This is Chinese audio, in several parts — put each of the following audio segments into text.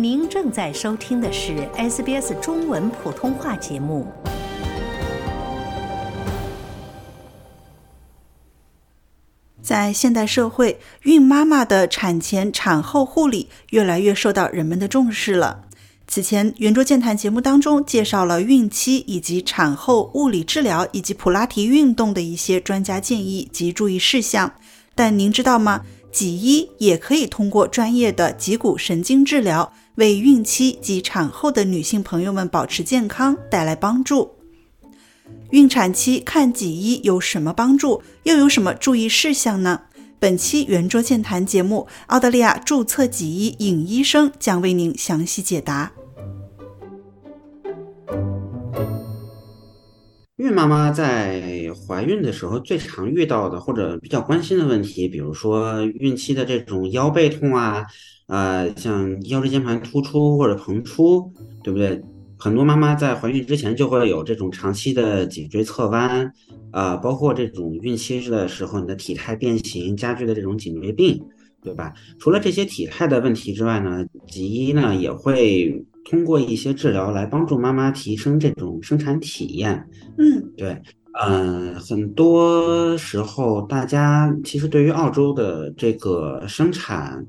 您正在收听的是 SBS 中文普通话节目。在现代社会，孕妈妈的产前、产后护理越来越受到人们的重视了。此前，圆桌健谈节目当中介绍了孕期以及产后物理治疗以及普拉提运动的一些专家建议及注意事项。但您知道吗？脊医也可以通过专业的脊骨神经治疗。为孕期及产后的女性朋友们保持健康带来帮助。孕产期看脊医有什么帮助？又有什么注意事项呢？本期圆桌健谈节目，澳大利亚注册脊医尹医生将为您详细解答。孕妈妈在怀孕的时候最常遇到的或者比较关心的问题，比如说孕期的这种腰背痛啊。呃，像腰椎间盘突出或者膨出，对不对？很多妈妈在怀孕之前就会有这种长期的颈椎侧弯，啊，包括这种孕期的时候你的体态变形加剧的这种颈椎病，对吧？除了这些体态的问题之外呢，脊医呢也会通过一些治疗来帮助妈妈提升这种生产体验。嗯，对，嗯，很多时候大家其实对于澳洲的这个生产。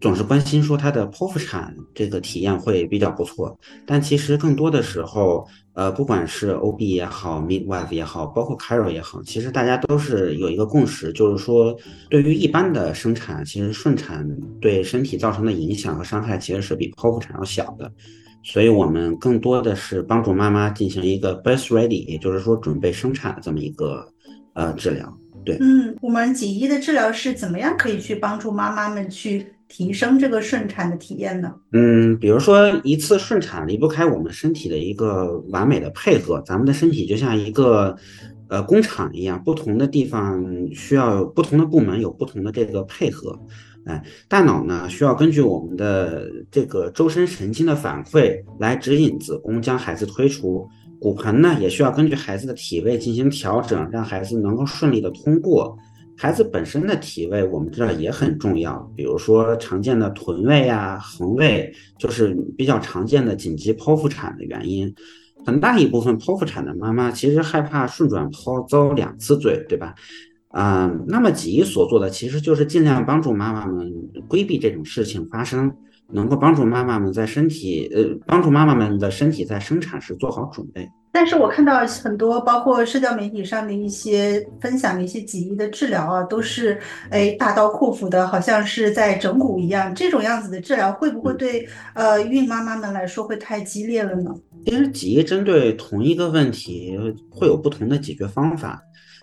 总是关心说她的剖腹产这个体验会比较不错，但其实更多的时候，呃，不管是 OB 也好，midwife 也好，包括 Carol 也好，其实大家都是有一个共识，就是说，对于一般的生产，其实顺产对身体造成的影响和伤害其实是比剖腹产要小的，所以我们更多的是帮助妈妈进行一个 birth ready，也就是说准备生产的这么一个呃治疗。对，嗯，我们锦医的治疗是怎么样可以去帮助妈妈们去？提升这个顺产的体验呢？嗯，比如说一次顺产离不开我们身体的一个完美的配合。咱们的身体就像一个呃工厂一样，不同的地方需要不同的部门有不同的这个配合。哎，大脑呢需要根据我们的这个周身神经的反馈来指引子宫将孩子推出，骨盆呢也需要根据孩子的体位进行调整，让孩子能够顺利的通过。孩子本身的体位，我们知道也很重要。比如说常见的臀位啊、横位，就是比较常见的紧急剖腹产的原因。很大一部分剖腹产的妈妈其实害怕顺转剖遭两次罪，对吧？嗯，那么脊医所做的其实就是尽量帮助妈妈们规避这种事情发生，能够帮助妈妈们在身体呃，帮助妈妈们的身体在生产时做好准备。但是我看到很多，包括社交媒体上的一些分享的一些脊医的治疗啊，都是哎大刀阔斧的，好像是在整骨一样。这种样子的治疗会不会对呃孕妈妈们来说会太激烈了呢？其实脊医针对同一个问题会有不同的解决方法。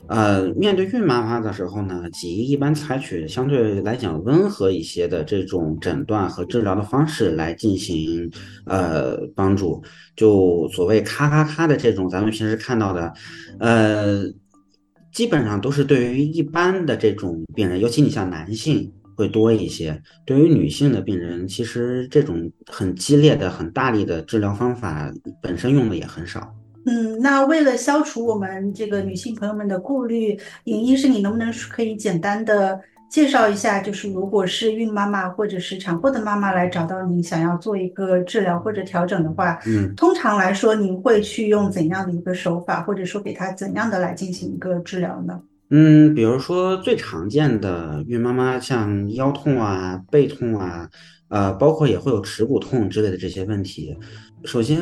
呃，面对孕妈妈的时候呢，脊医一般采取相对来讲温和一些的这种诊断和治疗的方式来进行呃帮助。就所谓咔咔咔的这种，咱们平时看到的，呃，基本上都是对于一般的这种病人，尤其你像男性会多一些。对于女性的病人，其实这种很激烈的、很大力的治疗方法本身用的也很少。嗯，那为了消除我们这个女性朋友们的顾虑，尹医师，你能不能可以简单的介绍一下，就是如果是孕妈妈或者是产后的妈妈来找到你，想要做一个治疗或者调整的话，嗯，通常来说，您会去用怎样的一个手法，或者说给她怎样的来进行一个治疗呢？嗯，比如说最常见的孕妈妈像腰痛啊、背痛啊，呃，包括也会有耻骨痛之类的这些问题。首先，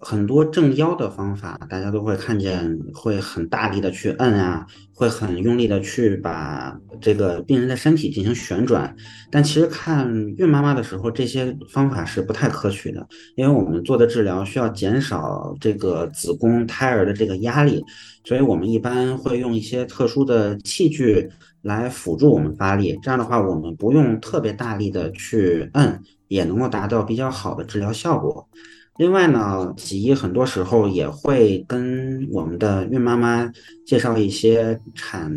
很多正腰的方法，大家都会看见，会很大力的去摁啊，会很用力的去把这个病人的身体进行旋转。但其实看孕妈妈的时候，这些方法是不太可取的，因为我们做的治疗需要减少这个子宫胎儿的这个压力，所以我们一般会用一些特殊的器具来辅助我们发力。这样的话，我们不用特别大力的去摁，也能够达到比较好的治疗效果。另外呢，脊医很多时候也会跟我们的孕妈妈介绍一些产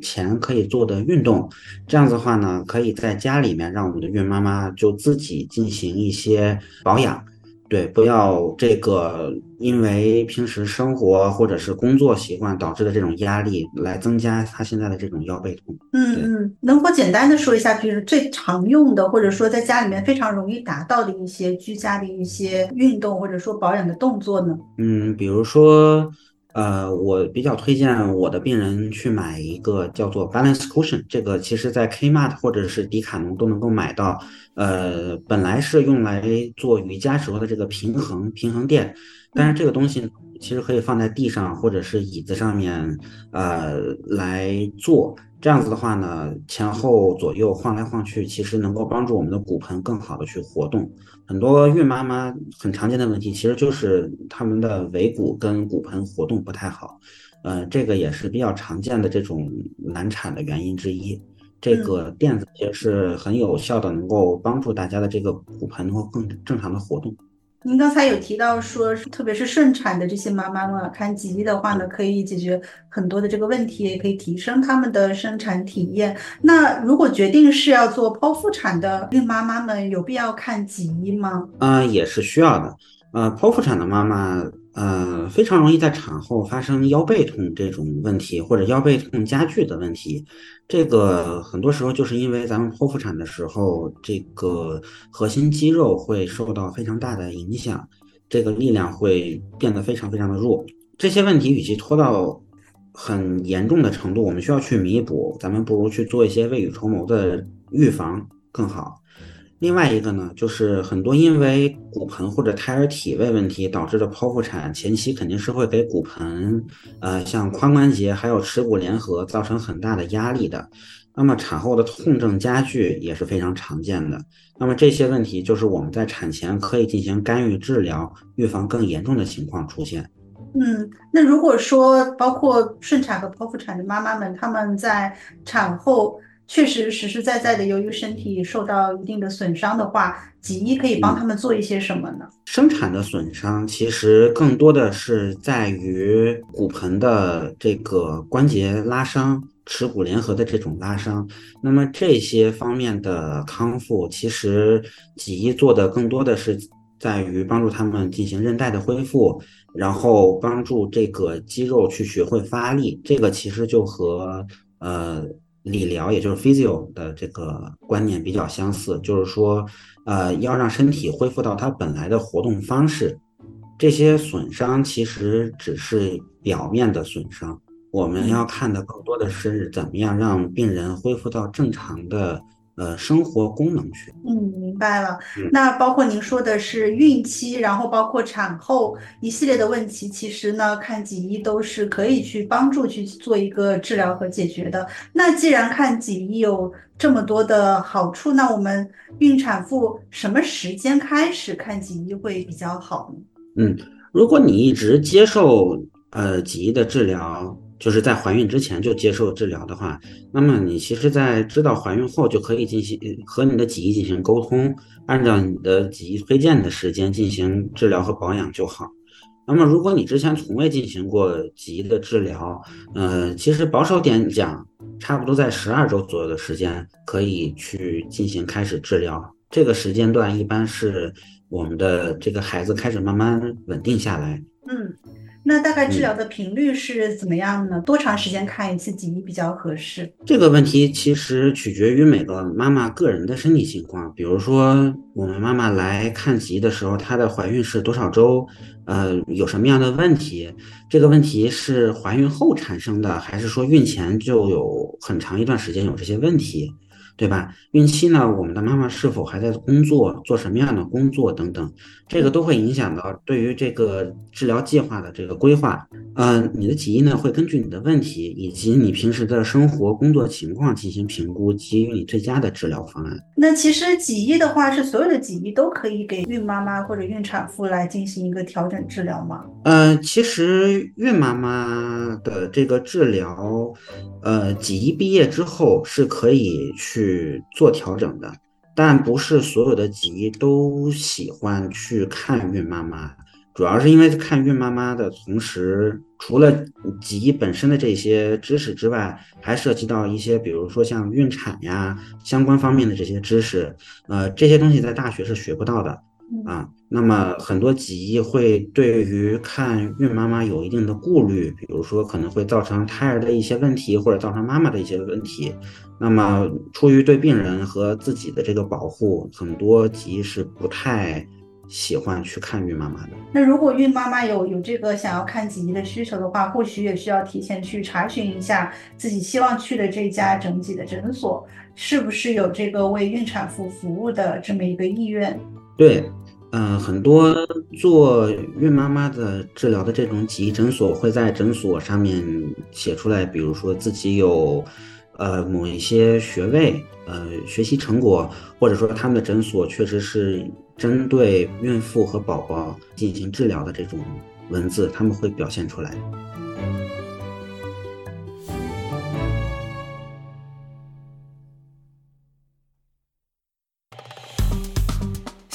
前可以做的运动，这样子的话呢，可以在家里面让我们的孕妈妈就自己进行一些保养，对，不要这个因为平时生活或者是工作习惯导致的这种压力来增加他现在的这种腰背痛。嗯嗯，能否简单的说一下，就是最常用的，或者说在家里面非常容易达到的一些居家的一些运动或者说保养的动作呢？嗯，比如说。呃，我比较推荐我的病人去买一个叫做 Balance Cushion，这个其实在 Kmart 或者是迪卡侬都能够买到。呃，本来是用来做瑜伽时候的这个平衡平衡垫，但是这个东西其实可以放在地上或者是椅子上面，呃，来做。这样子的话呢，前后左右晃来晃去，其实能够帮助我们的骨盆更好的去活动。很多孕妈妈很常见的问题，其实就是她们的尾骨跟骨盆活动不太好，呃，这个也是比较常见的这种难产的原因之一。这个垫子也是很有效的，能够帮助大家的这个骨盆能够更正常的活动。您刚才有提到说，特别是顺产的这些妈妈们看脊医的话呢，可以解决很多的这个问题，也可以提升他们的生产体验。那如果决定是要做剖腹产的孕妈妈们，有必要看脊医吗？嗯，也是需要的。嗯，剖腹产的妈妈。呃，非常容易在产后发生腰背痛这种问题，或者腰背痛加剧的问题。这个很多时候就是因为咱们剖腹产的时候，这个核心肌肉会受到非常大的影响，这个力量会变得非常非常的弱。这些问题与其拖到很严重的程度，我们需要去弥补，咱们不如去做一些未雨绸缪的预防更好。另外一个呢，就是很多因为骨盆或者胎儿体位问题导致的剖腹产，前期肯定是会给骨盆，呃，像髋关节还有耻骨联合造成很大的压力的。那么产后的痛症加剧也是非常常见的。那么这些问题就是我们在产前可以进行干预治疗，预防更严重的情况出现。嗯，那如果说包括顺产和剖腹产的妈妈们，他们在产后。确实实实在在的，由于身体受到一定的损伤的话，脊医可以帮他们做一些什么呢？生产的损伤其实更多的是在于骨盆的这个关节拉伤、耻骨联合的这种拉伤。那么这些方面的康复，其实脊医做的更多的是在于帮助他们进行韧带的恢复，然后帮助这个肌肉去学会发力。这个其实就和呃。理疗也就是 physio 的这个观念比较相似，就是说，呃，要让身体恢复到它本来的活动方式。这些损伤其实只是表面的损伤，我们要看的更多的是怎么样让病人恢复到正常的。呃，生活功能去。嗯，明白了。那包括您说的是孕期，然后包括产后一系列的问题，其实呢，看脊医都是可以去帮助去做一个治疗和解决的。那既然看脊医有这么多的好处，那我们孕产妇什么时间开始看脊医会比较好呢？嗯，如果你一直接受呃脊医的治疗。就是在怀孕之前就接受治疗的话，那么你其实，在知道怀孕后就可以进行和你的脊医进行沟通，按照你的脊医推荐的时间进行治疗和保养就好。那么，如果你之前从未进行过脊医的治疗，呃，其实保守点讲，差不多在十二周左右的时间可以去进行开始治疗。这个时间段一般是我们的这个孩子开始慢慢稳定下来。嗯。那大概治疗的频率是怎么样呢？多长时间看一次脊医比较合适？这个问题其实取决于每个妈妈个人的身体情况。比如说，我们妈妈来看脊医的时候，她的怀孕是多少周？呃，有什么样的问题？这个问题是怀孕后产生的，还是说孕前就有很长一段时间有这些问题？对吧？孕期呢，我们的妈妈是否还在工作，做什么样的工作等等，这个都会影响到对于这个治疗计划的这个规划。呃，你的脊医呢会根据你的问题以及你平时的生活工作情况进行评估，给予你最佳的治疗方案。那其实脊医的话，是所有的脊医都可以给孕妈妈或者孕产妇来进行一个调整治疗吗？嗯，其实孕妈妈的这个治疗，呃，脊医毕业之后是可以去。去做调整的，但不是所有的集都喜欢去看孕妈妈，主要是因为看孕妈妈的同时，除了集本身的这些知识之外，还涉及到一些，比如说像孕产呀相关方面的这些知识，呃，这些东西在大学是学不到的啊。那么很多脊医会对于看孕妈妈有一定的顾虑，比如说可能会造成胎儿的一些问题，或者造成妈妈的一些问题。那么出于对病人和自己的这个保护，很多脊医是不太喜欢去看孕妈妈的。那如果孕妈妈有有这个想要看脊医的需求的话，或许也需要提前去查询一下自己希望去的这家整脊的诊所是不是有这个为孕产妇服务的这么一个意愿。对。嗯，很多做孕妈妈的治疗的这种脊医诊所会在诊所上面写出来，比如说自己有，呃，某一些学位，呃，学习成果，或者说他们的诊所确实是针对孕妇和宝宝进行治疗的这种文字，他们会表现出来。